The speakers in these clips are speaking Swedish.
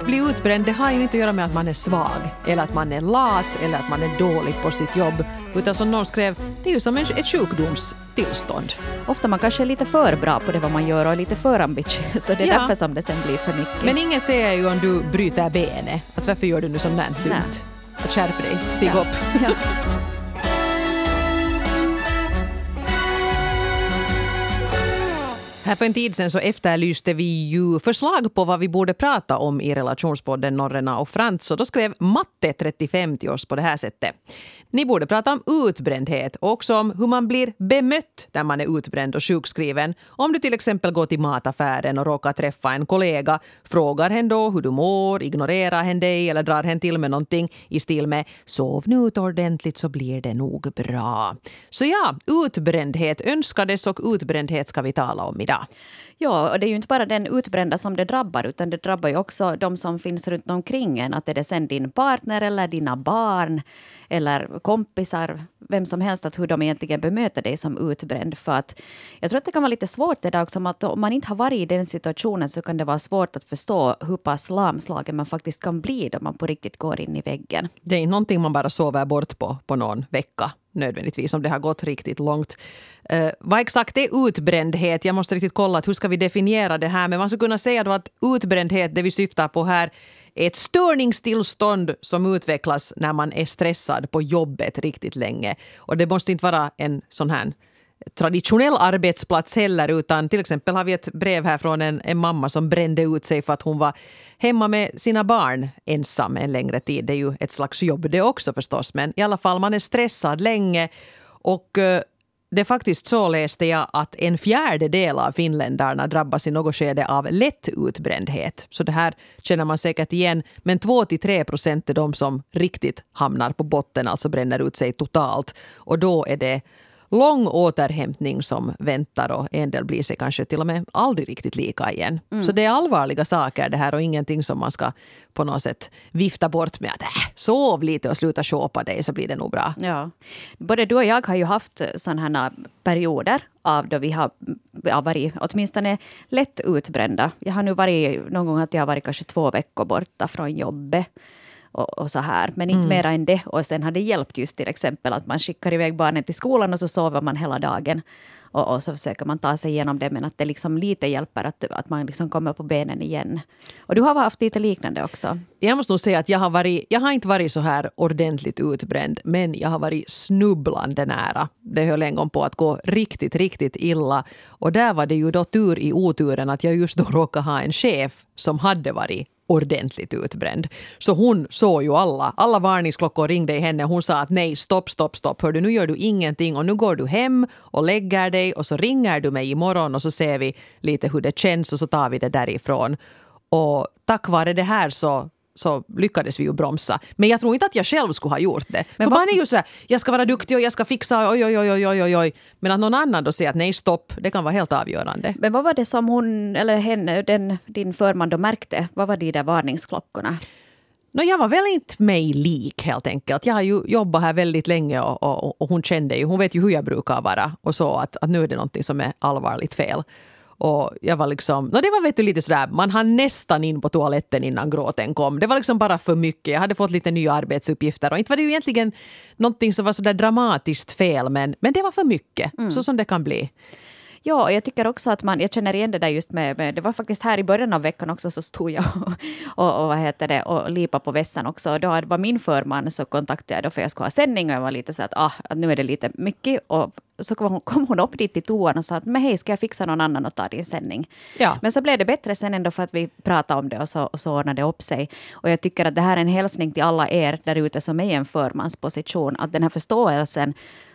att bli utbränd det har ju inte att göra med att man är svag eller att man är lat eller att man är dålig på sitt jobb. Utan som någon skrev, det är ju som ett sjukdomstillstånd. Ofta man kanske är lite för bra på det vad man gör och lite för ambitiös. Så det är Ja. därför som det sen blir för mycket. Men ingen säger ju om du bryter benet, att varför gör du nu sånt där dumt? Att skärp dig, stig Ja. upp. Ja. Här för en tid sedan så efterlyste vi ju förslag på vad vi borde prata om i relationspodden Norrena och Frans. Så då skrev Matte35 till oss på det här sättet. Ni borde prata om utbrändhet och också om hur man blir bemött när man är utbränd och sjukskriven. Om du till exempel går till mataffären och råkar träffa en kollega, frågar hen då hur du mår, ignorerar hen dig eller drar hen till med någonting i stil med “sov nu ut ordentligt så blir det nog bra”. Så ja, utbrändhet önskades och utbrändhet ska vi tala om idag. Ja, och det är ju inte bara den utbrända som det drabbar, utan det drabbar ju också de som finns runt omkring en. Att är det sen din partner eller dina barn eller kompisar, vem som helst, att hur de egentligen bemöter dig som utbränd. För att jag tror att det kan vara lite svårt det där också, om att om man inte har varit i den situationen så kan det vara svårt att förstå hur pass lamslagen man faktiskt kan bli då man på riktigt går in i väggen. Det är inte någonting man bara sover bort på, på någon vecka nödvändigtvis om det har gått riktigt långt. Uh, vad exakt är utbrändhet? Jag måste riktigt kolla att hur ska vi definiera det här. Men man skulle kunna säga då att utbrändhet, det vi syftar på här, är ett störningstillstånd som utvecklas när man är stressad på jobbet riktigt länge. Och det måste inte vara en sån här traditionell arbetsplats heller utan till exempel har vi ett brev här från en, en mamma som brände ut sig för att hon var hemma med sina barn ensam en längre tid. Det är ju ett slags jobb det också förstås men i alla fall man är stressad länge och eh, det är faktiskt så läste jag att en fjärdedel av finländarna drabbas i något skede av lätt utbrändhet. Så det här känner man säkert igen. Men 2-3 procent är de som riktigt hamnar på botten, alltså bränner ut sig totalt. Och då är det lång återhämtning som väntar och en del blir sig kanske till och med aldrig riktigt lika igen. Så det är allvarliga saker det här och ingenting som man ska på något sätt vifta bort med att äh, sov lite och sluta shoppa dig så blir det nog bra. Ja. Både du och jag har ju haft sådana här perioder av då vi har, har varit åtminstone lätt utbrända. Jag har nu varit någon gång att jag har varit kanske två veckor borta från jobbet. Och, och så här, men inte mera än det. Och sen har det hjälpt just till exempel att man skickar iväg barnen till skolan och så sover man hela dagen. Och, och så försöker man ta sig igenom det, men att det liksom lite hjälper att, att man liksom kommer på benen igen. Och du har haft lite liknande också. Jag måste nog säga att jag har, varit, jag har inte varit så här ordentligt utbränd men jag har varit snubblande nära. Det höll en gång på att gå riktigt, riktigt illa. Och där var det ju då tur i oturen att jag just då råkade ha en chef som hade varit ordentligt utbränd. Så hon såg ju alla. Alla varningsklockor ringde i henne. Hon sa att nej, stopp, stopp, stopp. Hör du, nu gör du ingenting och nu går du hem och lägger dig och så ringer du mig imorgon och så ser vi lite hur det känns och så tar vi det därifrån. Och tack vare det här så så lyckades vi ju bromsa. Men jag tror inte att jag själv skulle ha gjort det. Men För man är ju så här, jag ska vara duktig och jag ska fixa, oj, oj, oj, oj, oj, oj. Men att någon annan då säger att nej, stopp, det kan vara helt avgörande. Men vad var det som hon, eller henne, den, din förman då märkte? Vad var de där varningsklockorna? No, jag var väl inte mig lik helt enkelt. Jag har ju jobbat här väldigt länge och, och, och hon kände ju, hon vet ju hur jag brukar vara och så att, att nu är det någonting som är allvarligt fel. Och jag var liksom, no, det var vet du, lite sådär, man hann nästan in på toaletten innan gråten kom. Det var liksom bara för mycket. Jag hade fått lite nya arbetsuppgifter och inte var det ju egentligen någonting som var sådär dramatiskt fel men, men det var för mycket, så som det kan bli. Ja, och jag tycker också att man, jag känner igen det där just med, med det var faktiskt här i början av veckan också så stod jag och, och, och vad heter det, och lipa på vässan också. Och då var min förman så kontaktade jag då för jag skulle ha sändning och jag var lite så att, ah, att nu är det lite mycket. Och så kom hon, kom hon upp dit till toan och sa att men hej, ska jag fixa någon annan och ta din sändning? Ja. Men så blev det bättre sen ändå för att vi pratade om det och så, och så ordnade det upp sig. Och jag tycker att det här är en hälsning till alla er där ute som är i en förmansposition, att den här förståelsen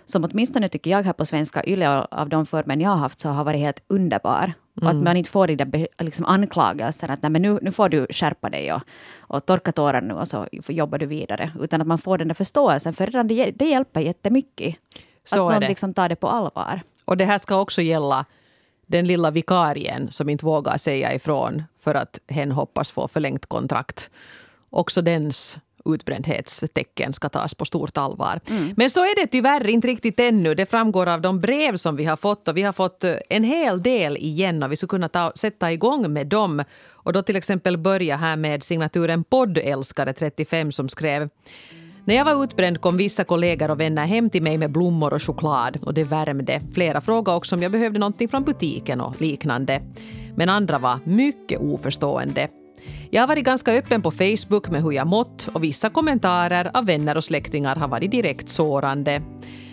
som åtminstone tycker jag här på Svenska Yle av de förmän jag har haft så har varit helt underbar. Och att man inte får de där liksom anklagelserna att Nej, men nu, nu får du skärpa dig och, och torka tårar nu och så jobbar du vidare. Utan att man får den där förståelsen, för redan det, det hjälper jättemycket. Så att någon liksom tar det på allvar. Och det här ska också gälla den lilla vikarien som inte vågar säga ifrån för att hen hoppas få förlängt kontrakt. Också dens utbrändhetstecken ska tas på stort allvar. Mm. Men så är det tyvärr inte riktigt ännu. Det framgår av de brev som vi har fått. Och vi har fått eh, en hel del igen och vi skulle kunna ta, sätta igång med dem. Och då till exempel börja här med signaturen poddälskare 35 som skrev när jag var utbränd kom vissa kollegor och vänner hem till mig med blommor och choklad och det värmde. Flera frågade också om jag behövde någonting från butiken och liknande. Men andra var mycket oförstående. Jag har varit ganska öppen på Facebook med hur jag mått och vissa kommentarer av vänner och släktingar har varit direkt sårande.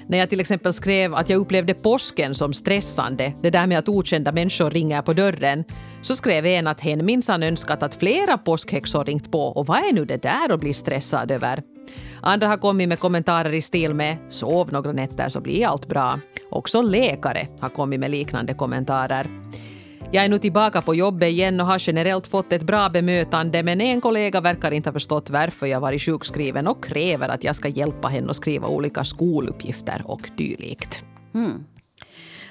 När jag till exempel skrev att jag upplevde påsken som stressande, det där med att okända människor ringer på dörren, så skrev en att hen minsann önskat att flera påskhäxor ringt på och vad är nu det där att bli stressad över? Andra har kommit med kommentarer i stil med “sov några nätter så blir allt bra”. Också läkare har kommit med liknande kommentarer. Jag är nu tillbaka på jobbet igen och har generellt fått ett bra bemötande men en kollega verkar inte ha förstått varför jag varit sjukskriven och kräver att jag ska hjälpa henne att skriva olika skoluppgifter och dylikt. Mm.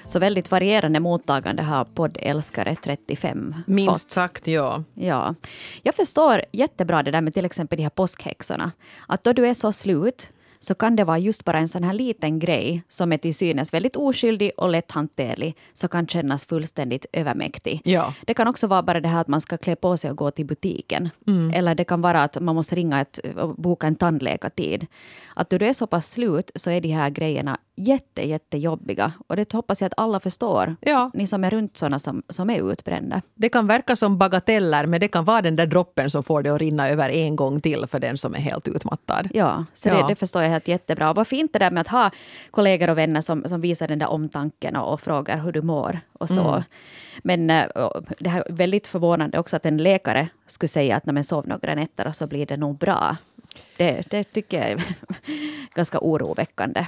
Så väldigt varierande mottagande har poddälskare 35 Minst fått. sagt, ja. ja. Jag förstår jättebra det där med till exempel de här påskhäxorna. Att då du är så slut så kan det vara just bara en sån här liten grej som är till synes väldigt oskyldig och lätthanterlig, så kan kännas fullständigt övermäktig. Ja. Det kan också vara bara det här att man ska klä på sig och gå till butiken. Mm. Eller det kan vara att man måste ringa ett, och boka en tandläkartid. Att då du är så pass slut så är de här grejerna jätte, jättejobbiga. Och det hoppas jag att alla förstår. Ja. Ni som är runt sådana som, som är utbrända. Det kan verka som bagateller, men det kan vara den där droppen som får det att rinna över en gång till för den som är helt utmattad. Ja, så ja. Det, det, förstår jag helt jättebra. vad fint det där med att ha kollegor och vänner som, som visar den där omtanken och, och frågar hur du mår och så. Mm. Men äh, det är väldigt förvånande också att en läkare skulle säga att när man sov några nätter så blir det nog bra. Det, det tycker jag är ganska oroväckande.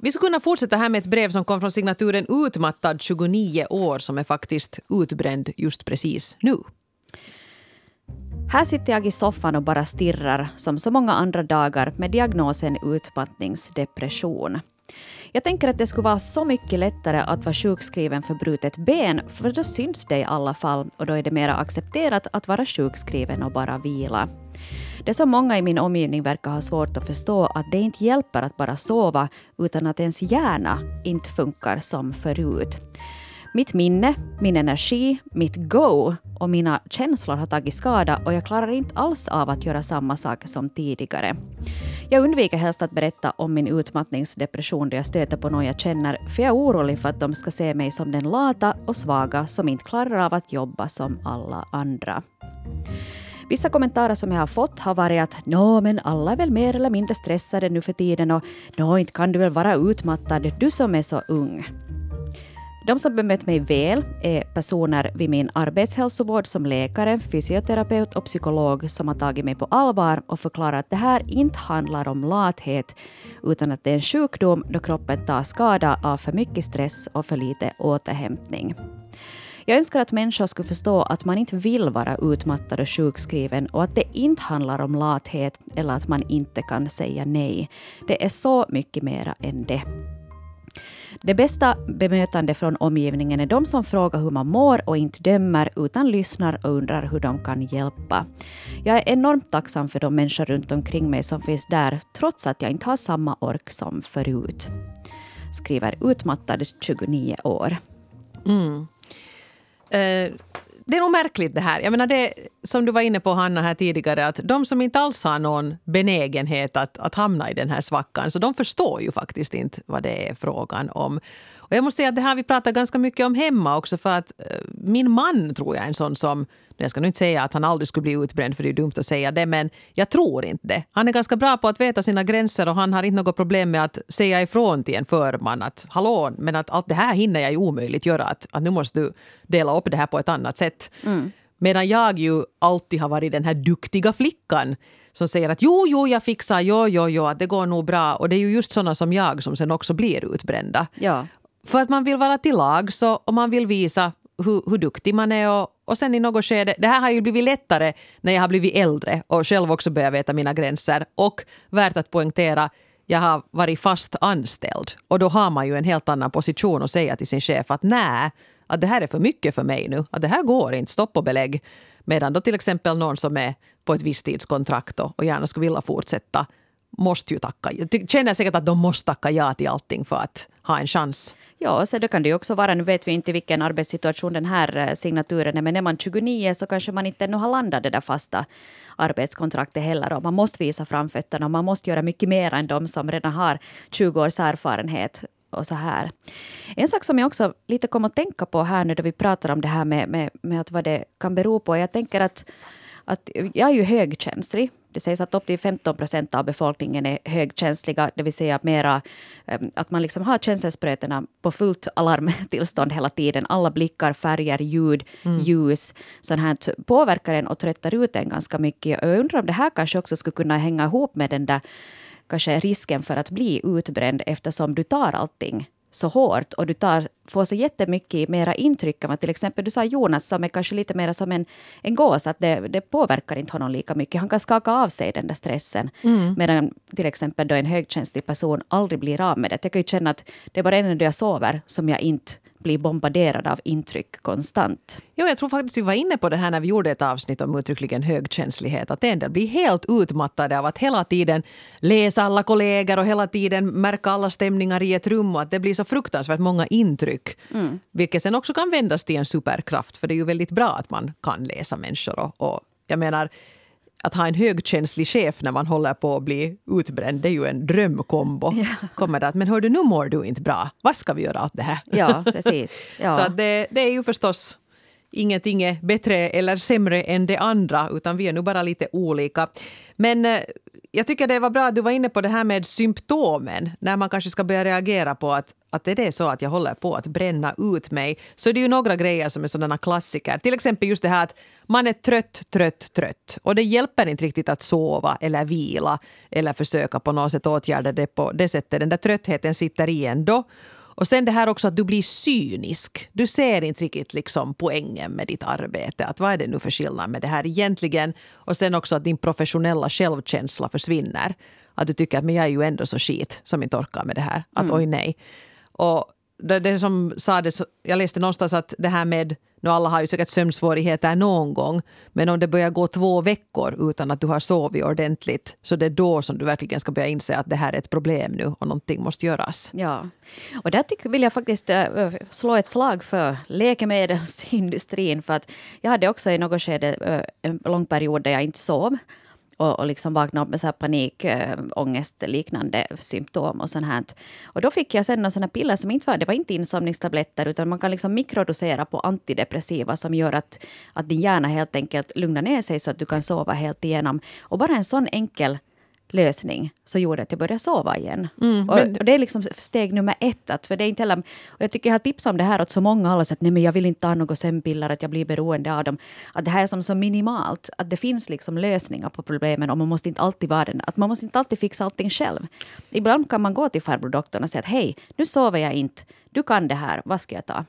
Vi skulle kunna fortsätta här med ett brev som kom från signaturen Utmattad 29 år som är faktiskt utbränd just precis nu. Här sitter jag i soffan och bara stirrar som så många andra dagar med diagnosen utmattningsdepression. Jag tänker att det skulle vara så mycket lättare att vara sjukskriven för brutet ben, för då syns det i alla fall och då är det mer accepterat att vara sjukskriven och bara vila. Det som många i min omgivning verkar ha svårt att förstå att det inte hjälper att bara sova utan att ens hjärna inte funkar som förut. Mitt minne, min energi, mitt go och mina känslor har tagit skada och jag klarar inte alls av att göra samma sak som tidigare. Jag undviker helst att berätta om min utmattningsdepression då jag stöter på någon jag känner, för jag är orolig för att de ska se mig som den lata och svaga som inte klarar av att jobba som alla andra. Vissa kommentarer som jag har fått har varit att nå, men alla är väl mer eller mindre stressade nu för tiden och nå, inte kan du väl vara utmattad, du som är så ung. De som bemött mig väl är personer vid min arbetshälsovård som läkare, fysioterapeut och psykolog som har tagit mig på allvar och förklarat att det här inte handlar om lathet utan att det är en sjukdom då kroppen tar skada av för mycket stress och för lite återhämtning. Jag önskar att människor skulle förstå att man inte vill vara utmattad och sjukskriven och att det inte handlar om lathet eller att man inte kan säga nej. Det är så mycket mera än det. Det bästa bemötande från omgivningen är de som frågar hur man mår och inte dömer utan lyssnar och undrar hur de kan hjälpa. Jag är enormt tacksam för de människor runt omkring mig som finns där trots att jag inte har samma ork som förut. Skriver utmattad 29 år. Mm. Eh, det är nog märkligt det här. Jag menar det som du var inne på Hanna här tidigare att de som inte alls har någon benägenhet att, att hamna i den här svackan så de förstår ju faktiskt inte vad det är frågan om. Och jag måste säga att det här vi pratar ganska mycket om hemma också för att eh, min man tror jag är en sån som jag ska nu inte säga att han aldrig skulle bli utbränd för det är dumt att säga det men jag tror inte det. Han är ganska bra på att veta sina gränser och han har inte något problem med att säga ifrån till en förman att hallå men att allt det här hinner jag ju omöjligt göra att, att nu måste du dela upp det här på ett annat sätt. Mm. Medan jag ju alltid har varit den här duktiga flickan som säger att jo, jo, jag fixar, jo, jo, jo, det går nog bra. Och det är ju just såna som jag som sen också blir utbrända. Ja. För att man vill vara till lag så, och man vill visa hur, hur duktig man är och, och sen i något skede, det här har ju blivit lättare när jag har blivit äldre och själv också börjat veta mina gränser. Och värt att poängtera, jag har varit fast anställd. Och då har man ju en helt annan position att säga till sin chef att nej, att det här är för mycket för mig nu. Att det här går inte, stopp och belägg. Medan då till exempel någon som är på ett visstidskontrakt och gärna skulle vilja fortsätta måste ju tacka. Jag känner säkert att de måste tacka ja till allting för att ha en chans. Ja, så det kan det ju också vara. Nu vet vi inte vilken arbetssituation den här eh, signaturen är, men är man 29 så kanske man inte ännu har landat det där fasta arbetskontraktet heller. Och man måste visa framfötterna och man måste göra mycket mer än de som redan har 20 års erfarenhet och så här. En sak som jag också lite kom att tänka på här nu då vi pratar om det här med, med, med att vad det kan bero på. Jag tänker att, att jag är ju högkänslig. Det sägs att upp till 15 procent av befolkningen är högkänsliga, det vill säga mera ehm, att man liksom har känselsprötena på fullt alarmtillstånd hela tiden. Alla blickar, färger, ljud, mm. ljus, sånt här påverkar en och tröttar ut en ganska mycket. Jag undrar om det här kanske också skulle kunna hänga ihop med den där kanske risken för att bli utbränd eftersom du tar allting så hårt och du tar, får så jättemycket mera intryck vad till exempel du sa Jonas som är kanske lite mer som en, en gås, att det, det påverkar inte honom lika mycket. Han kan skaka av sig den där stressen. Mm. Medan till exempel då en högkänslig person aldrig blir av med det. Jag kan ju känna att det är bara när jag sover som jag inte blir bombarderad av intryck konstant. Jo, jag tror faktiskt vi var inne på det här när vi gjorde ett avsnitt om uttryckligen högkänslighet. Att en del blir helt utmattade av att hela tiden läsa alla kollegor och hela tiden märka alla stämningar i ett rum och att det blir så fruktansvärt många intryck. Mm. Vilket sen också kan vändas till en superkraft för det är ju väldigt bra att man kan läsa människor. Och, och jag menar, att ha en högkänslig chef när man håller på att bli utbränd, det är ju en drömkombo. Ja. Kommer det att, men hör du, nu mår du inte bra. Vad ska vi göra åt det här? Ja, precis. Ja. Så det, det är ju förstås ingenting är bättre eller sämre än det andra, utan vi är nu bara lite olika. Men eh, jag tycker det var bra att du var inne på det här med symptomen, när man kanske ska börja reagera på att, att är det så att jag håller på att bränna ut mig, så är det ju några grejer som är sådana klassiker. Till exempel just det här att man är trött, trött, trött och det hjälper inte riktigt att sova eller vila eller försöka på något sätt åtgärda det på det sättet. Den där tröttheten sitter i ändå. Och sen det här också att du blir cynisk. Du ser inte riktigt liksom poängen med ditt arbete. Att vad är det nu för skillnad med det här egentligen? Och sen också att din professionella självkänsla försvinner. Att du tycker att men jag är ju ändå så skit som inte orkar med det här. Att mm. oj nej. Och det, det som sades, jag läste någonstans att det här med nu alla har ju säkert sömnsvårigheter någon gång, men om det börjar gå två veckor utan att du har sovit ordentligt, så det är då som du verkligen ska börja inse att det här är ett problem nu och någonting måste göras. Ja, och där tycker, vill jag faktiskt äh, äh slå ett slag för läkemedelsindustrin, för att jag hade också i något skede äh, en lång period där jag inte sov och, och liksom vakna upp med så här panik, eh, äh, ångest, liknande symptom och sånt här. Och då fick jag sen några piller som inte var, det var inte insomningstabletter, utan man kan liksom mikrodosera på antidepressiva som gör att, att din hjärna helt enkelt lugnar ner sig så att du kan sova helt igenom. Och bara en sån enkel lösning så gjorde att jag började sova igen. Mm, och, men... och, det är liksom steg nummer ett. Att, för det är inte heller, och jag tycker jag har tipsat om det här åt så många. Alla att nej men jag vill inte ta något sömnpiller, att jag blir beroende av dem. Att det här är som så minimalt. Att det finns liksom lösningar på problemen och man måste inte alltid vara den. Att man måste inte alltid fixa allting själv. Ibland kan man gå till farbror doktorn och säga att hej, nu sover jag inte. Du kan det här, vad ska jag ta?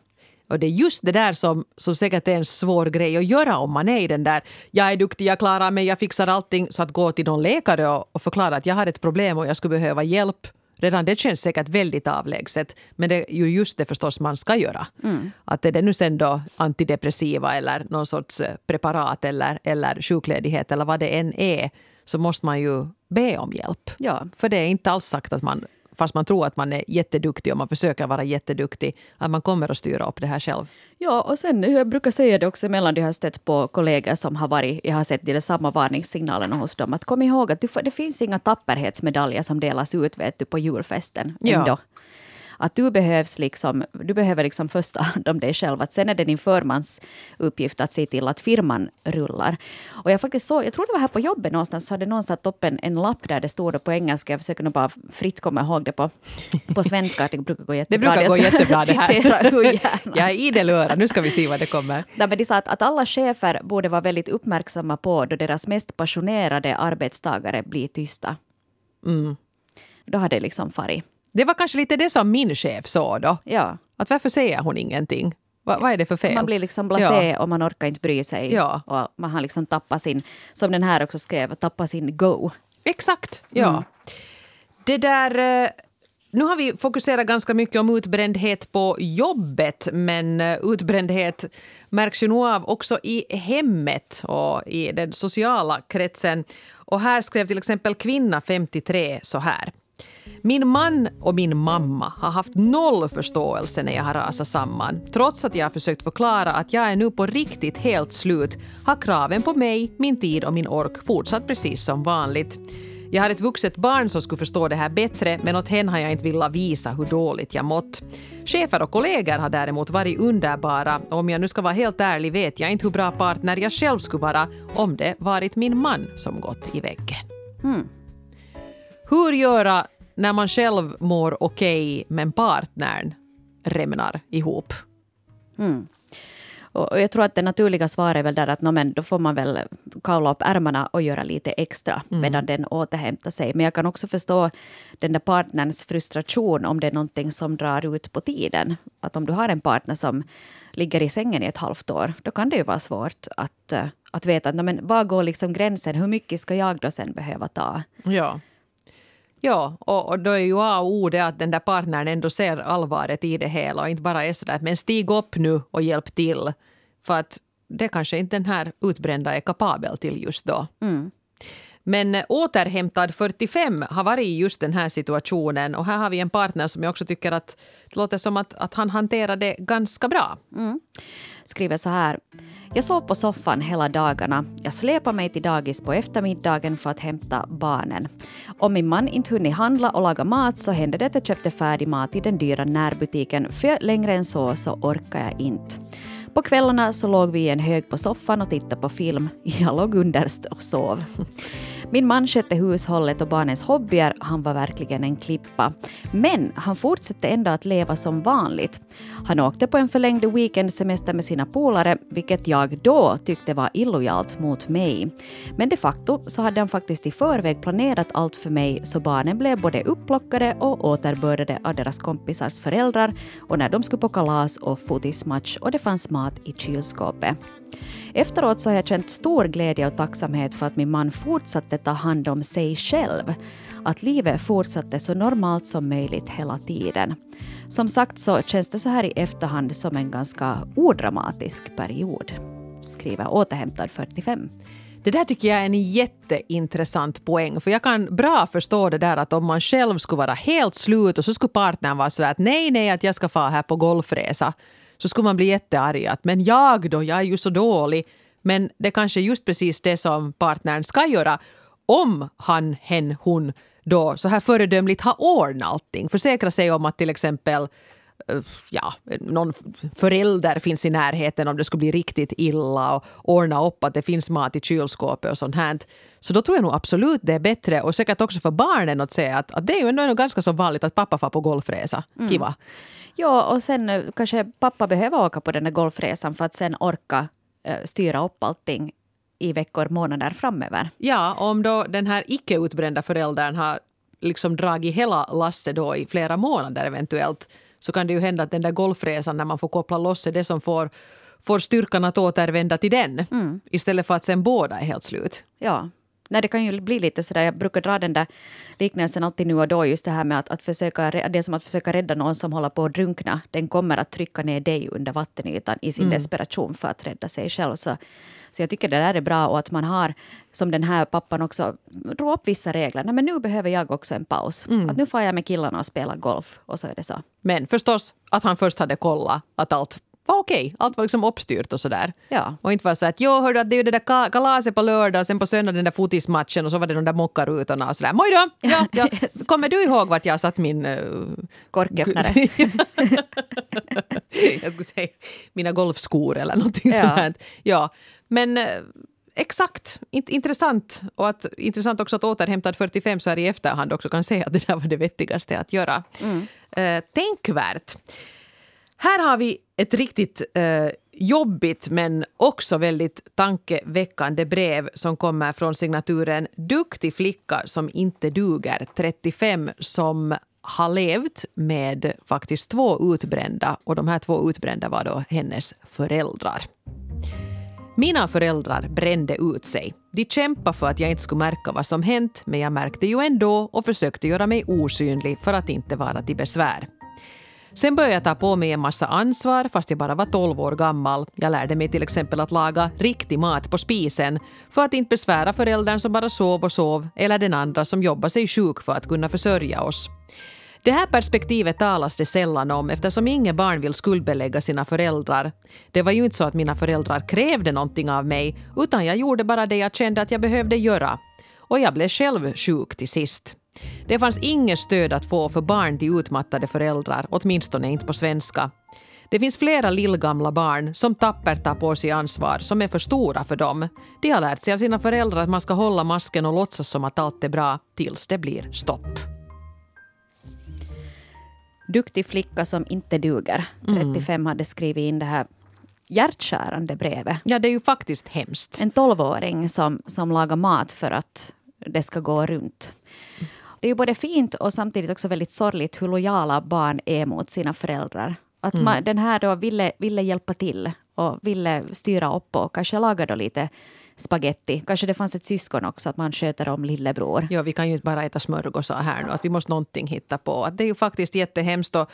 Och det är just det där som, som säkert är en svår grej att göra om man är i den där jag är duktig, jag klarar mig, jag fixar allting. Så att gå till någon läkare och, och förklara att jag har ett problem och jag skulle behöva hjälp. Redan det känns säkert väldigt avlägset. Men det är ju just det förstås man ska göra. Mm. Att är det nu sen då antidepressiva eller någon sorts eh, preparat eller, eller sjukledighet eller vad det än är så måste man ju be om hjälp. Ja. För det är inte alls sagt att man fast man tror att man är jätteduktig och man försöker vara jätteduktig, att man kommer att styra upp det här själv. Ja, och sen jag brukar säga det också emellan jag har stött på kollegor som har varit, jag har sett de samma varningssignalerna hos dem, att kom ihåg att du, det finns inga tapperhetsmedaljer som delas ut vet du, på julfesten. Ändå. Ja att du, behövs liksom, du behöver liksom först ta hand om dig själv. Att sen är det din förmans uppgift att se till att firman rullar. Och jag faktiskt såg, jag tror det var här på jobbet någonstans, så hade någon satt upp en, en lapp där det stod på engelska. Jag försöker nog bara fritt komma ihåg det på, på svenska. Det brukar gå jättebra. Det brukar gå jättebra det här. jag är idel öra. Nu ska vi se vad det kommer. Ja, men de sa att, att alla chefer borde vara väldigt uppmärksamma på då deras mest passionerade arbetstagare blir tysta. Mm. Då har det liksom farit. Det var kanske lite det som min chef sa då. Ja. Att varför säger hon ingenting? Va, vad är det för fel? Man blir liksom blasé ja. och man orkar inte bry sig. Ja. Och man har liksom tappat sin, som den här också skrev, tappat sin go. Exakt, ja. Mm. Det där... Eh, nu har vi fokuserat ganska mycket om utbrändhet på jobbet men eh, utbrändhet märks ju nog av också i hemmet och i den sociala kretsen. Och här skrev till exempel kvinna 53 så här. Min man och min mamma har haft noll förståelse när jag har rasat samman. Trots att jag har försökt förklara att jag är nu på riktigt helt slut har kraven på mig, min tid och min ork fortsatt precis som vanligt. Jag har ett vuxet barn som skulle förstå det här bättre men åt henne har jag inte velat visa hur dåligt jag mått. Chefer och kollegor har däremot varit underbara och om jag nu ska vara helt ärlig vet jag inte hur bra partner jag själv skulle vara om det varit min man som gått i väggen. Hmm. Hur göra när man själv mår okej okay, men partnern rämnar ihop? Mm. Och jag tror att det naturliga svaret är väl där att no, men då får man väl kavla upp ärmarna och göra lite extra mm. medan den återhämtar sig. Men jag kan också förstå den där partnerns frustration om det är någonting som drar ut på tiden. Att om du har en partner som ligger i sängen i ett halvt år, då kan det ju vara svårt att, eh, att veta no, men var går liksom gränsen, hur mycket ska jag då sen behöva ta? Ja. Ja, och, och då är ju A och O det att den där partnern ändå ser allvaret i det hela och inte bara är sådär att men stig upp nu och hjälp till. För att det kanske inte den här utbrända är kapabel till just då. Mm. Men återhämtad 45 har varit i just den här situationen och här har vi en partner som jag också tycker att det låter som att, att han hanterar det ganska bra. Mm. Skriver så här. Jag sov på soffan hela dagarna. Jag släpade mig till dagis på eftermiddagen för att hämta barnen. Om min man inte hunnit handla och laga mat så hände det att jag köpte färdig mat i den dyra närbutiken för längre än så så orkar jag inte. På kvällarna så låg vi i en hög på soffan och tittade på film. Jag låg underst och sov. Min man skötte hushållet och barnens hobbyer. Han var verkligen en klippa. Men han fortsatte ändå att leva som vanligt. Han åkte på en förlängd weekendsemester med sina polare, vilket jag då tyckte var illojalt mot mig. Men de facto så hade han faktiskt i förväg planerat allt för mig så barnen blev både upplockade och återbördade av deras kompisars föräldrar och när de skulle på kalas och fotismatch och det fanns mat i kylskåpet. Efteråt så har jag känt stor glädje och tacksamhet för att min man fortsatte ta hand om sig själv. Att livet fortsatte så normalt som möjligt hela tiden. Som sagt så känns det så här i efterhand som en ganska odramatisk period. Skriver återhämtad 45. Det där tycker jag är en jätteintressant poäng. För jag kan bra förstå det där att om man själv skulle vara helt slut och så skulle partnern vara så att nej, nej, att jag ska få här på golfresa så skulle man bli jättearg. Att, men jag då, jag är ju så dålig. Men det kanske är just precis det som partnern ska göra om han, hen, hon då så här föredömligt har ordnat allting. Försäkra sig om att till exempel ja, någon förälder finns i närheten om det skulle bli riktigt illa och ordna upp att det finns mat i kylskåpet och sånt här. Så då tror jag nog absolut det är bättre och säkert också för barnen att säga att, att det är ju ändå ganska så vanligt att pappa får på golfresa. Mm. Kiva. Ja, och sen eh, kanske pappa behöver åka på den där golfresan för att sen orka uh, styra upp allting i veckor, månader framöver. Ja, om då den här icke utbrända föräldern har liksom dragit hela lasset då i flera månader eventuellt så kan det ju hända att den där golfresan när man får koppla loss är det som får, får styrkan att återvända till den mm. istället för att sen båda är helt slut. Ja, Nej, det kan ju bli lite sådär, jag brukar dra den där liknelsen alltid nu och då, just det här med att, att försöka, det är som att försöka rädda någon som håller på att drunkna. Den kommer att trycka ner dig under vattenytan i sin mm. desperation för att rädda sig själv. Så, så jag tycker det där är bra och att man har, som den här pappan också, drog upp vissa regler. Nej, men nu behöver jag också en paus. Mm. Att nu får jag med killarna och spela golf och så är det så. Men förstås att han först hade kollat att allt var okej. Allt var liksom uppstyrt och sådär. Ja. Och inte var så att jo, hördu, att det är ju det där kalaset på lördag, sen på söndag den där fotismatchen och så var det de där mockarutorna och sådär. Moj då! Ja, ja. yes. Kommer du ihåg vart jag satt min... Uh, Korköppnare. jag skulle säga mina golfskor eller någonting ja. sånt. Ja. Men uh, exakt, int intressant. Och att, intressant också att återhämtad 45 så här i efterhand också kan säga att det där var det vettigaste att göra. Mm. Uh, tänkvärt. Här har vi ett riktigt eh, jobbigt men också väldigt tankeväckande brev som kommer från signaturen Duktig flicka som inte duger 35 som har levt med faktiskt två utbrända och de här två utbrända var då hennes föräldrar. Mina föräldrar brände ut sig. De kämpade för att jag inte skulle märka vad som hänt men jag märkte ju ändå och försökte göra mig osynlig för att inte vara till besvär. Sen började jag ta på mig en massa ansvar fast jag bara var 12 år gammal. Jag lärde mig till exempel att laga riktig mat på spisen för att inte besvära föräldern som bara sov och sov eller den andra som jobbade sig sjuk för att kunna försörja oss. Det här perspektivet talas det sällan om eftersom inga barn vill skuldbelägga sina föräldrar. Det var ju inte så att mina föräldrar krävde någonting av mig utan jag gjorde bara det jag kände att jag behövde göra. Och jag blev själv sjuk till sist. Det fanns inget stöd att få för barn till utmattade föräldrar, åtminstone inte på svenska. Det finns flera lillgamla barn som tappert tar på sig ansvar som är för stora för dem. De har lärt sig av sina föräldrar att man ska hålla masken och låtsas som att allt är bra tills det blir stopp. Duktig flicka som inte duger. 35 mm. hade skrivit in det här hjärtskärande brevet. Ja, det är ju faktiskt hemskt. En tolvåring som, som lagar mat för att det ska gå runt. Det är ju både fint och samtidigt också väldigt sorgligt hur lojala barn är mot sina föräldrar. Att man, mm. den här då ville, ville hjälpa till och ville styra upp och kanske laga då lite spaghetti. Kanske det fanns ett syskon också, att man sköter om lillebror. Ja, vi kan ju inte bara äta smörgåsar här nu, att vi måste någonting hitta på. Att det är ju faktiskt jättehemskt. Och,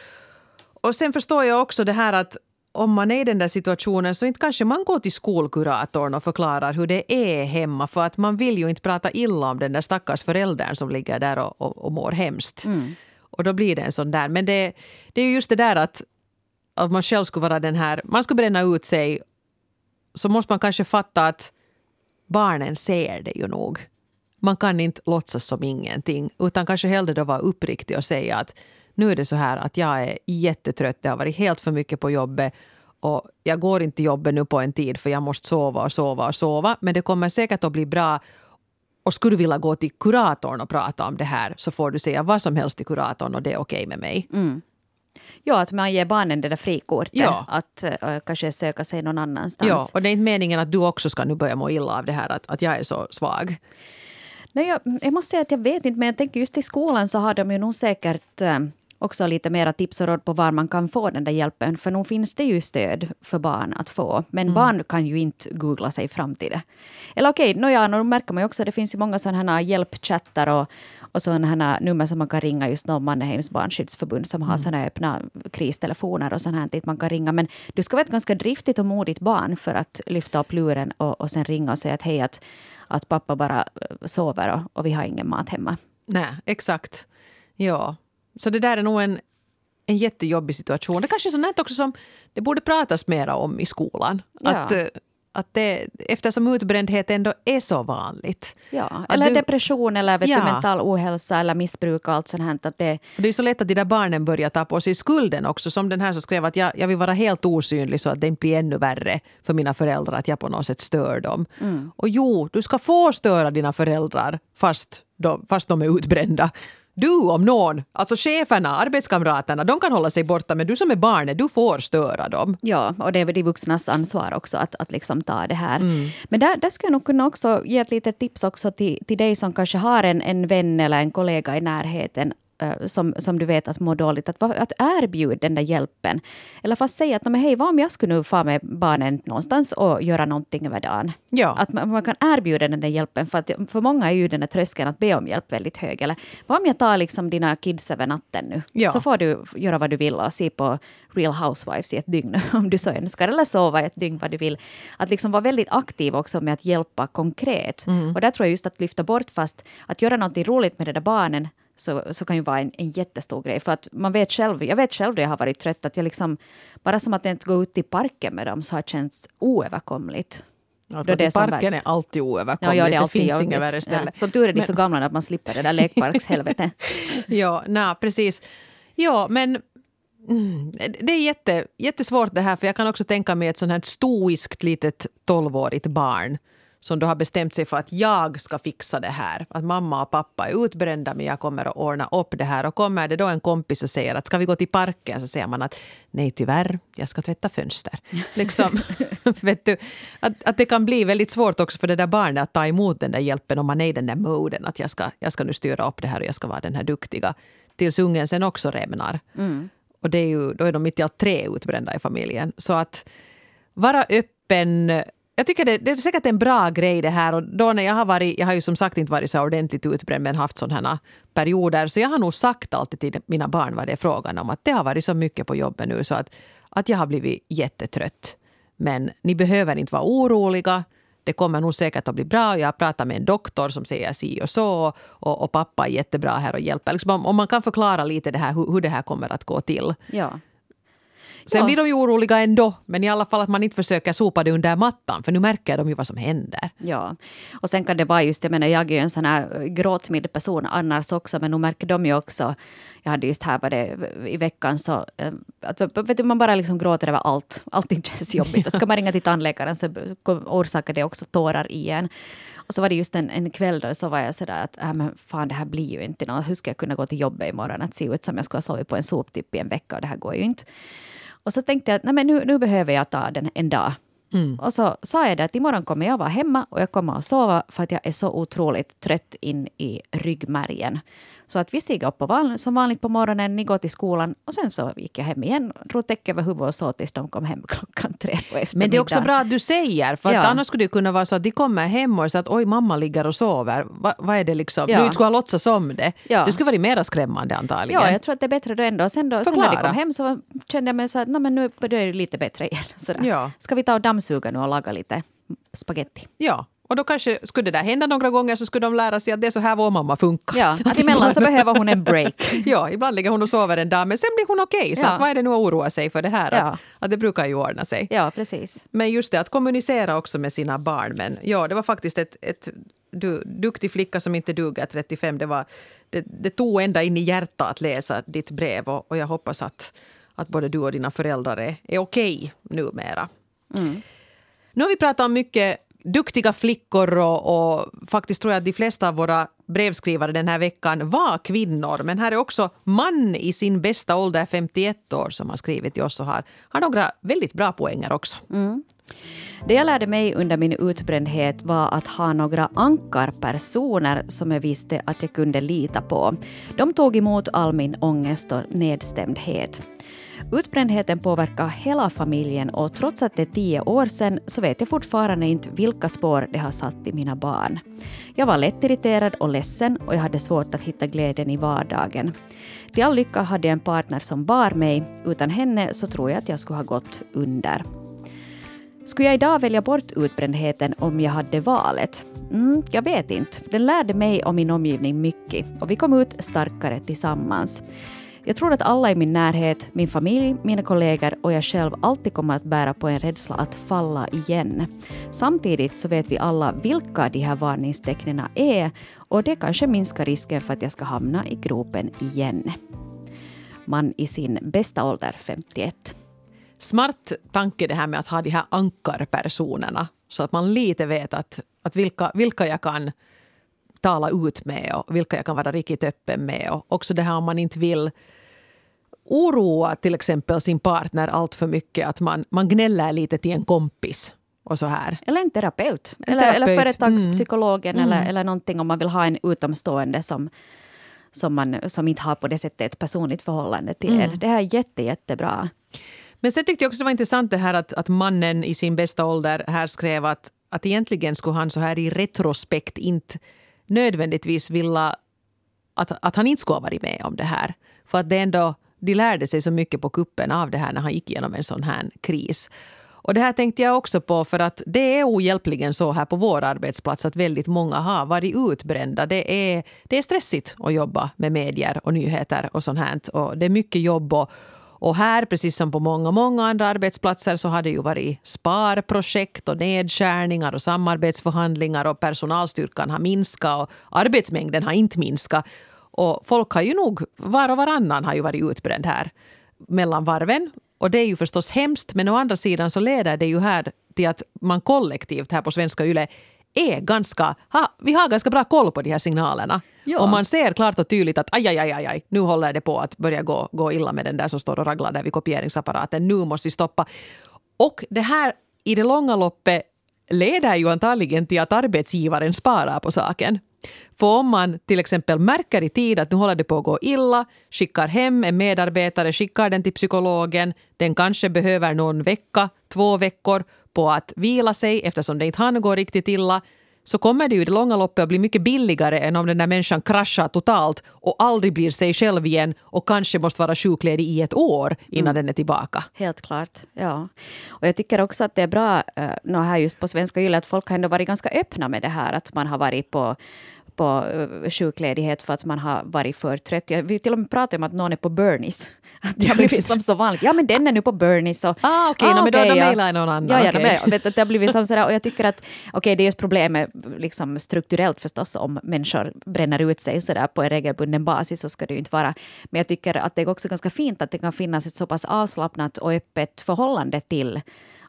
och sen förstår jag också det här att om man är i den där situationen så inte kanske man går till skolkuratorn och förklarar hur det är hemma för att man vill ju inte prata illa om den där stackars föräldern som ligger där och, och, och mår hemskt. Mm. Och då blir det en sån där. Men det, det är ju just det där att, att man själv skulle vara den här, man ska bränna ut sig så måste man kanske fatta att barnen ser det ju nog. Man kan inte låtsas som ingenting utan kanske hellre då vara uppriktig och säga att nu är det så här att jag är jättetrött, det har varit helt för mycket på jobbet och jag går inte till jobbet nu på en tid för jag måste sova och sova och sova. Men det kommer säkert att bli bra. Och skulle du vilja gå till kuratorn och prata om det här så får du säga vad som helst till kuratorn och det är okej okay med mig. Mm. Ja, att man ger barnen det där frikortet. Ja. Att uh, kanske söka sig någon annanstans. Ja, och det är inte meningen att du också ska nu börja må illa av det här att, att jag är så svag. Nej, jag, jag måste säga att jag vet inte, men jag tänker just i skolan så har de ju nog säkert uh, också lite mera tips och råd på var man kan få den där hjälpen. För nu finns det ju stöd för barn att få. Men mm. barn kan ju inte googla sig fram till det. Eller okej, okay, no nu märker man ju också att det finns ju många sådana här hjälpchattar och, och sådana här nummer som man kan ringa just om Manneheims barnskyddsförbund som har mm. sådana öppna kristelefoner och sånt här dit man kan ringa. Men du ska vara ett ganska driftigt och modigt barn för att lyfta upp luren och, och sen ringa och säga att hej, att, att pappa bara eh, sover och, och vi har ingen mat hemma. Nej, exakt. Ja, så det där är nog en, en jättejobbig situation. Det kanske är sånt också som det borde pratas mer om i skolan. Ja. Att, eh, att det, eftersom utbrändhet ändå är så vanligt. Ja, eller du, depression eller vet ja. du, mental ohälsa eller missbruk och allt sånt här. Att det, det är så lätt att de där barnen börjar ta på sig skulden också. Som den här som skrev att jag, jag vill vara helt osynlig så att det inte blir ännu värre för mina föräldrar att jag på något sätt stör dem. Mm. Och jo, du ska få störa dina föräldrar fast de, fast de är utbrända. Du om någon, alltså cheferna, arbetskamraterna, de kan hålla sig borta men du som är barnet, du får störa dem. Ja, och det är väl de vuxnas ansvar också att, att liksom ta det här. Mm. Men där, där skulle jag nog kunna också ge ett litet tips också till, till dig som kanske har en, en vän eller en kollega i närheten som, som du vet att mår dåligt, att, att erbjuda den där hjälpen. Eller fast säga att men hej, vad om jag skulle nu få med barnen någonstans och göra någonting över dagen? Ja. Att man, man, kan erbjuda den där hjälpen, för, att, för många är ju den där tröskeln att be om hjälp väldigt hög. Eller vad om jag tar liksom dina kids över natten nu? Ja. Så får du göra vad du vill och se på Real Housewives i ett dygn om du så önskar, eller sova i ett dygn vad du vill. Att liksom vara väldigt aktiv också med att hjälpa konkret. Mm. Och där tror jag just att lyfta bort fast att göra någonting roligt med de där barnen så, så kan ju vara en, en jättestor grej. För att man vet själv, jag vet själv då jag har varit trött, att jag liksom, bara som att inte gå ut i parken med dem så har känts oöverkomligt. Ja, då det är parken är alltid oöverkomligt. Ja, ja, det, det finns inga värre ställen. Ja, som tur är de så gamla att man slipper det där lekparkshelvetet. ja, nej, precis. Ja, men mm, det är jätte, jättesvårt det här, för jag kan också tänka mig ett sånt här stoiskt litet tolvårigt barn som då har bestämt sig för att jag ska fixa det här. Att mamma och pappa är utbrända men jag kommer att ordna upp det här. Och kommer det då en kompis och säger att ska vi gå till parken så säger man att nej tyvärr, jag ska tvätta fönster. Liksom, vet du, att, att det kan bli väldigt svårt också för det där barnet att ta emot den där hjälpen om man är i den där moden att jag ska, jag ska nu styra upp det här och jag ska vara den här duktiga. Tills ungen sen också rämnar. Mm. Och det är ju, då är de mitt i allt tre utbrända i familjen. Så att vara öppen jag tycker det, det, är säkert en bra grej det här. Och då när jag har varit, jag har ju som sagt inte varit så ordentligt utbränd men haft sådana perioder. Så jag har nog sagt alltid till mina barn vad det är frågan om. Att det har varit så mycket på jobbet nu så att, att jag har blivit jättetrött. Men ni behöver inte vara oroliga. Det kommer nog säkert att bli bra. Jag har pratat med en doktor som säger si och så. Och, och pappa är jättebra här och hjälper. Liksom om om man kan förklara lite det här, hur, hur det här kommer att gå till. Ja. Sen Ja. blir de ju oroliga ändå. Men i alla fall att man inte försöker sopa det under mattan. För nu märker de ju vad som händer. Ja, och sen kan det vara just, jag menar jag är ju en sån här gråtmild person annars också, men nu märker de ju också, jag hade just här var det i veckan så, eh, att vet du, man bara liksom gråter över allt, allting känns jobbigt. Ska man ringa till tandläkaren så orsakar det också tårar igen. Och så var det just en, en kväll då så var jag sådär att äh, men fan det här blir ju inte något. Hur ska jag kunna gå till jobbet imorgon? Att se ut som jag skulle ha sovit på en soptipp i en vecka och det här går ju inte. Och så tänkte jag att nej, men nu, nu behöver jag ta den en dag. Och så sa jag det att imorgon kommer jag vara hemma och jag kommer att sova för att jag är så otroligt trött in i ryggmärgen. Så att vi stiger upp på van, som vanligt på morgonen, ni går till skolan och sen så gick jag hem igen, drog täcke över huvudet och så tills de kom hem klockan tre på eftermiddagen. Men det är också bra att du säger. För att Ja. annars skulle det kunna vara så att de kommer hem och så att oj mamma ligger och sover. Va, vad är det liksom? Ja. Du skulle ha låtsats om det. Ja. Det skulle vara mera skrämmande antagligen. Ja, jag tror att det är bättre då ändå. Sen, då, sen när de kom hem så kände jag mig så att "Nå, men nu börjar det lite bättre igen. Sådär. Ja. Ska vi ta och dammsuga nu och laga lite spaghetti? Ja, och då kanske skulle det där hända några gånger så skulle de lära sig att det är så här vår mamma funkar. Ja, att emellan så behöver hon en break. Ja, ibland ligger hon och sover en dag men sen blir hon okej. Så Ja. att vad är det nu att oroa sig för det här? Ja. Att, att det brukar ju ordna sig. Ja, precis. Men just det, att kommunicera också med sina barn. Men ja, det var faktiskt ett, ett du, duktig flicka som inte duger 35. Det, var, det, det tog ända in i hjärtat att läsa ditt brev och, och jag hoppas att, att både du och dina föräldrar är, är okej numera. Nu har vi pratat om mycket duktiga flickor och, och faktiskt tror jag att de flesta av våra brevskrivare den här veckan var kvinnor. Men här är också man i sin bästa ålder, 51 år, som har skrivit till oss och har, har några väldigt bra poänger också. Mm. Det jag lärde mig under min utbrändhet var att ha några ankarpersoner som jag visste att jag kunde lita på. De tog emot all min ångest och nedstämdhet. Utbrändheten påverkar hela familjen och trots att det är tio år sedan så vet jag fortfarande inte vilka spår det har satt i mina barn. Jag var lättirriterad och ledsen och jag hade svårt att hitta glädjen i vardagen. Till all lycka hade jag en partner som bar mig. Utan henne så tror jag att jag skulle ha gått under. Skulle jag idag välja bort utbrändheten om jag hade valet? Mm, jag vet inte. Den lärde mig och min omgivning mycket och vi kom ut starkare tillsammans. Jag tror att alla i min närhet, min familj, mina kollegor och jag själv alltid kommer att bära på en rädsla att falla igen. Samtidigt så vet vi alla vilka de här varningstecknen är och det kanske minskar risken för att jag ska hamna i gropen igen. Man i sin bästa ålder, 51. Smart tanke det här med att ha de här ankarpersonerna. Så att man lite vet att, att vilka, vilka jag kan tala ut med och vilka jag kan vara riktigt öppen med. Och också det här om man inte vill oroa till exempel sin partner allt för mycket. Att man, man gnäller lite till en kompis och så här. Eller en terapeut. En eller, terapeut. eller företagspsykologen Mm. Eller, eller någonting om man vill ha en utomstående som, som, man, som inte har på det sättet ett personligt förhållande till Mm. er. Det här är jätte, jättebra. Men sen tyckte jag också det var intressant det här att, att mannen i sin bästa ålder här skrev att, att egentligen skulle han så här i retrospekt inte nödvändigtvis vilja att, att han inte skulle ha varit med om det här. För att det ändå, de lärde sig så mycket på kuppen av det här när han gick igenom en sån här kris. Och det här tänkte jag också på för att det är ohjälpligen så här på vår arbetsplats att väldigt många har varit utbrända. Det är, det är stressigt att jobba med medier och nyheter och sånt här. Och det är mycket jobb och, och här, precis som på många, många andra arbetsplatser, så har det ju varit sparprojekt och nedskärningar och samarbetsförhandlingar och personalstyrkan har minskat och arbetsmängden har inte minskat. Och folk har ju nog, var och varannan har ju varit utbränd här mellan varven. Och det är ju förstås hemskt, men å andra sidan så leder det ju här till att man kollektivt här på Svenska Yle är ganska, ha, vi har ganska bra koll på de här signalerna. Ja. Och man ser klart och tydligt att aj, aj, aj, aj, nu håller det på att börja gå, gå illa med den där som står och raglar där vid kopieringsapparaten. Nu måste vi stoppa. Och det här i det långa loppet leder ju antagligen till att arbetsgivaren sparar på saken. För om man till exempel märker i tid att nu håller det på att gå illa, skickar hem en medarbetare, skickar den till psykologen, den kanske behöver någon vecka, två veckor på att vila sig eftersom det inte hann gå riktigt illa, så kommer det ju i det långa loppet att bli mycket billigare än om den där människan kraschar totalt och aldrig blir sig själv igen och kanske måste vara sjukledig i ett år innan mm. den är tillbaka. Helt klart. ja. Och jag tycker också att det är bra, uh, här just på Svenska Yle, att folk har ändå varit ganska öppna med det här, att man har varit på på uh, sjukledighet för att man har varit för trött. Vi till och med pratade om att någon är på Bernies. Att det har blivit som så vanligt. Ja, men den är nu på Bernies. Och, ah, okej, okay, ah, okay, då, då mejlar jag någon annan. Ja, ja, okay. vet, det har blivit som sådär, och jag tycker att okej, okay, det är just problemet liksom strukturellt förstås om människor bränner ut sig sådär på en regelbunden basis, så ska det ju inte vara. Men jag tycker att det är också ganska fint att det kan finnas ett så pass avslappnat och öppet förhållande till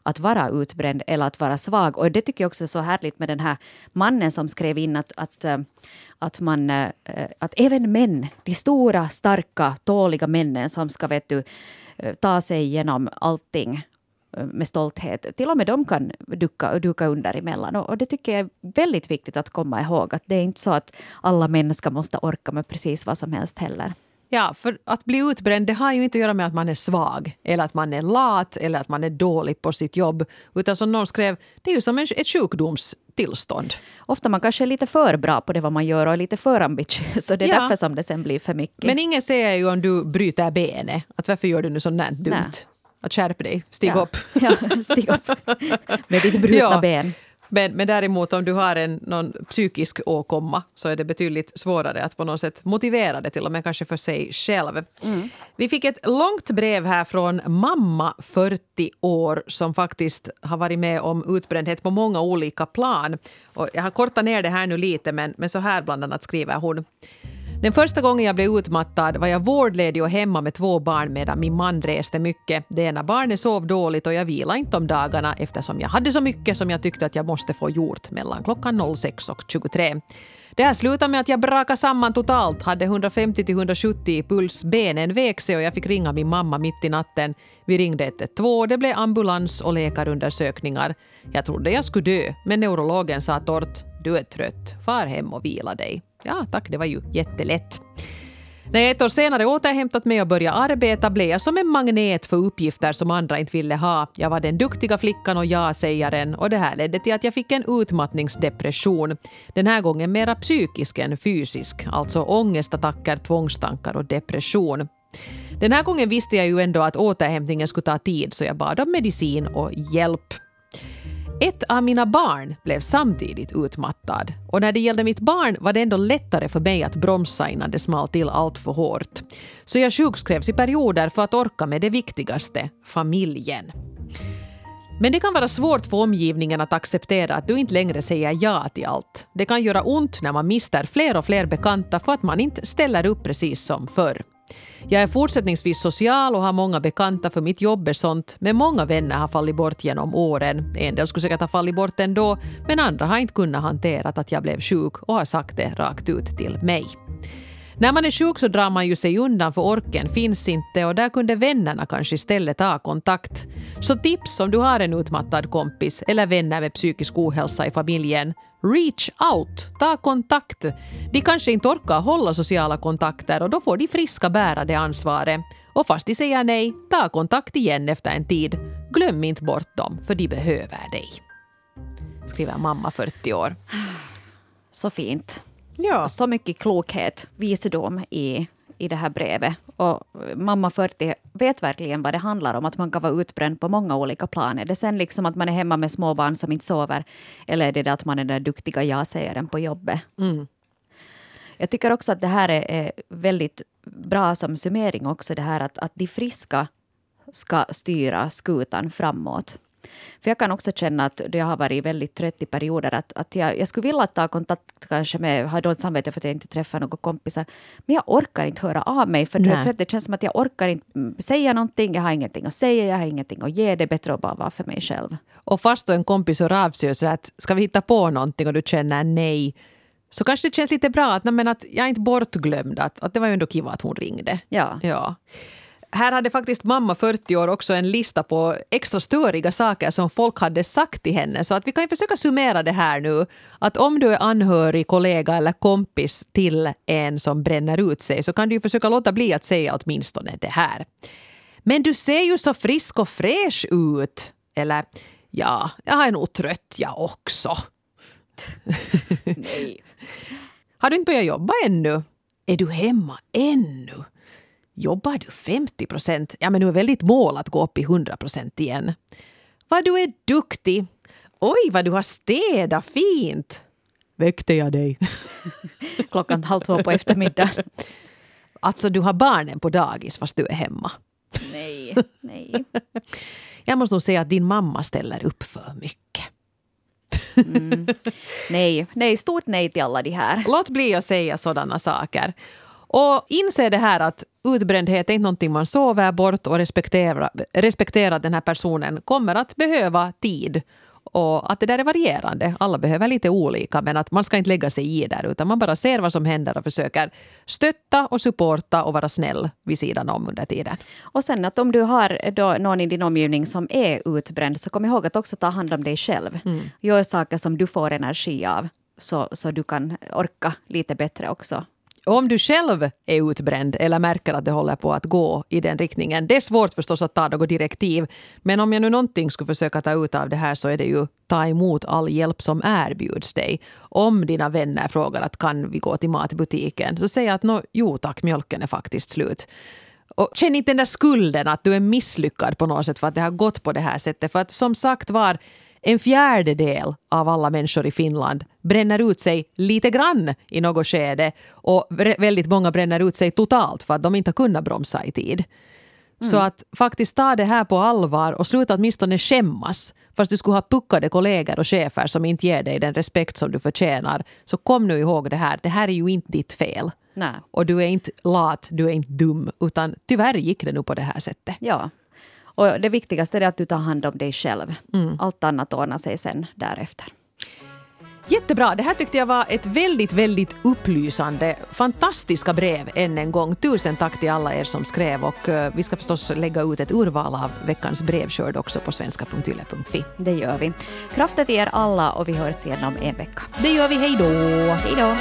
att vara utbränd eller att vara svag. Och det tycker jag också är så härligt med den här mannen som skrev in att, att, eh, att, man, eh, att även män, de stora, starka, tåliga männen som ska vet du, eh, ta sig igenom allting med stolthet. Till och med de kan duka, duka under emellan. Och, och det tycker jag är väldigt viktigt att komma ihåg. Att det är inte så att alla män måste orka med precis vad som helst heller. Ja, för att bli utbränd det har ju inte att göra med att man är svag eller att man är lat eller att man är dålig på sitt jobb. Utan som någon skrev, det är ju som ett sjukdomstillstånd. Ofta man kanske är lite för bra på det vad man gör och är lite för ambitiös. Så det är ja. därför som det sen blir för mycket. Men ingen säger ju om du bryter benet, att varför gör du nu sånt dumt? Att skärpa dig, stig ja. upp. Ja, stig upp med ditt brutna ja. ben. Men, men däremot om du har en någon psykisk åkomma så är det betydligt svårare att på något sätt motivera det till och med kanske för sig själv. Mm. Vi fick ett långt brev här från mamma 40 år som faktiskt har varit med om utbrändhet på många olika plan. Och jag har kortat ner det här nu lite men, men så här bland annat skriver hon. Den första gången jag blev utmattad var jag vårdledig och hemma med två barn medan min man reste mycket. Det ena barnet sov dåligt och jag vilade inte om dagarna eftersom jag hade så mycket som jag tyckte att jag måste få gjort mellan klockan 06 och 23. Det här slutade med att jag brakade samman totalt, hade 150-170 i puls, benen vek sig och jag fick ringa min mamma mitt i natten. Vi ringde 112, det blev ambulans och läkarundersökningar. Jag trodde jag skulle dö, men neurologen sa torrt, du är trött, far hem och vila dig. Ja tack, det var ju jättelätt. När jag ett år senare återhämtat mig och började arbeta blev jag som en magnet för uppgifter som andra inte ville ha. Jag var den duktiga flickan och ja-sägaren och det här ledde till att jag fick en utmattningsdepression. Den här gången mera psykisk än fysisk, alltså ångestattacker, tvångstankar och depression. Den här gången visste jag ju ändå att återhämtningen skulle ta tid så jag bad om medicin och hjälp. Ett av mina barn blev samtidigt utmattad och när det gällde mitt barn var det ändå lättare för mig att bromsa innan det small till allt för hårt. Så jag sjukskrevs i perioder för att orka med det viktigaste, familjen. Men det kan vara svårt för omgivningen att acceptera att du inte längre säger ja till allt. Det kan göra ont när man mister fler och fler bekanta för att man inte ställer upp precis som förr. Jag är fortsättningsvis social och har många bekanta för mitt jobb är sånt, men många vänner har fallit bort genom åren. En del skulle säkert ha fallit bort ändå, men andra har inte kunnat hantera att jag blev sjuk och har sagt det rakt ut till mig. När man är sjuk så drar man ju sig undan för orken finns inte och där kunde vännerna kanske istället ta kontakt. Så tips om du har en utmattad kompis eller vänner med psykisk ohälsa i familjen. Reach out, ta kontakt. De kanske inte orkar hålla sociala kontakter och då får de friska bära det ansvaret. Och fast de säger nej, ta kontakt igen efter en tid. Glöm inte bort dem, för de behöver dig. Skriver mamma 40 år. Så fint. Ja. Så mycket klokhet, visdom i, i det här brevet. Och mamma 40 vet verkligen vad det handlar om, att man kan vara utbränd på många olika plan. Är det sen liksom att man är hemma med små barn som inte sover, eller är det, det att man är den duktiga ja-sägaren på jobbet? Mm. Jag tycker också att det här är, väldigt bra som summering också, det här att, att de friska ska styra skutan framåt. För jag kan också känna att jag har varit väldigt trött i perioder. Att, att jag, jag skulle vilja ta kontakt kanske med, har dåligt samvete för att jag inte träffar några kompisar. Men jag orkar inte höra av mig. För Nej. det känns som att jag orkar inte säga någonting. Jag har ingenting att säga, jag har ingenting att ge. Det är bättre att bara vara för mig själv. Och fast då en kompis hör av sig och säger att ska vi hitta på någonting och du känner nej så kanske det känns lite bra att, men att jag är inte bortglömd. Att, att det var ju ändå kiva att hon ringde. Ja. ja. Här hade faktiskt mamma 40 år också en lista på extra störiga saker som folk hade sagt till henne. Så att vi kan ju försöka summera det här nu. Att om du är anhörig, kollega eller kompis till en som bränner ut sig så kan du ju försöka låta bli att säga åtminstone det här. Men du ser ju så frisk och fräsch ut. Eller ja, jag är nog trött jag också. Nej. Har du inte börjat jobba ännu? Är du hemma ännu? Jobbar du 50 procent? Ja, men nu är väldigt mål att gå upp i 100 procent igen. Vad du är duktig! Oj, vad du har städat fint! Väckte jag dig? Klockan halv två på eftermiddagen. Alltså, du har barnen på dagis fast du är hemma. Nej, nej. Jag måste nog säga att din mamma ställer upp för mycket. Mm. Nej, nej, stort nej till alla de här. Låt bli att säga sådana saker. Och inse det här att utbrändhet är inte någonting man sover bort och respektera, respektera att den här personen kommer att behöva tid. Och att det där är varierande. Alla behöver lite olika men att man ska inte lägga sig i där utan man bara ser vad som händer och försöker stötta och supporta och vara snäll vid sidan om under tiden. Och sen att om du har då någon i din omgivning som är utbränd så kom ihåg att också ta hand om dig själv. Mm. Gör saker som du får energi av så, så du kan orka lite bättre också om du själv är utbränd eller märker att det håller på att gå i den riktningen. Det är svårt förstås att ta något direktiv. Men om jag nu någonting skulle försöka ta ut av det här så är det ju ta emot all hjälp som erbjuds dig. Om dina vänner frågar att kan vi gå till matbutiken så säg att no, jo tack, mjölken är faktiskt slut. Och känn inte den där skulden att du är misslyckad på något sätt för att det har gått på det här sättet. För att som sagt var, en fjärdedel av alla människor i Finland bränner ut sig lite grann i något skede och väldigt många bränner ut sig totalt för att de inte har kunnat bromsa i tid. Mm. Så att faktiskt ta det här på allvar och sluta åtminstone skämmas. Fast du skulle ha puckade kollegor och chefer som inte ger dig den respekt som du förtjänar. Så kom nu ihåg det här, det här är ju inte ditt fel. Nej. Och du är inte lat, du är inte dum, utan tyvärr gick det nu på det här sättet. Ja, och det viktigaste är att du tar hand om dig själv. Mm. Allt annat ordnar sig sen därefter. Jättebra. Det här tyckte jag var ett väldigt, väldigt upplysande, fantastiska brev än en gång. Tusen tack till alla er som skrev och eh, vi ska förstås lägga ut ett urval av veckans brevskörd också på svenska.yle.fi. Det gör vi. Krafter till er alla och vi hörs igen om en vecka. Det gör vi. Hej då! Hej då!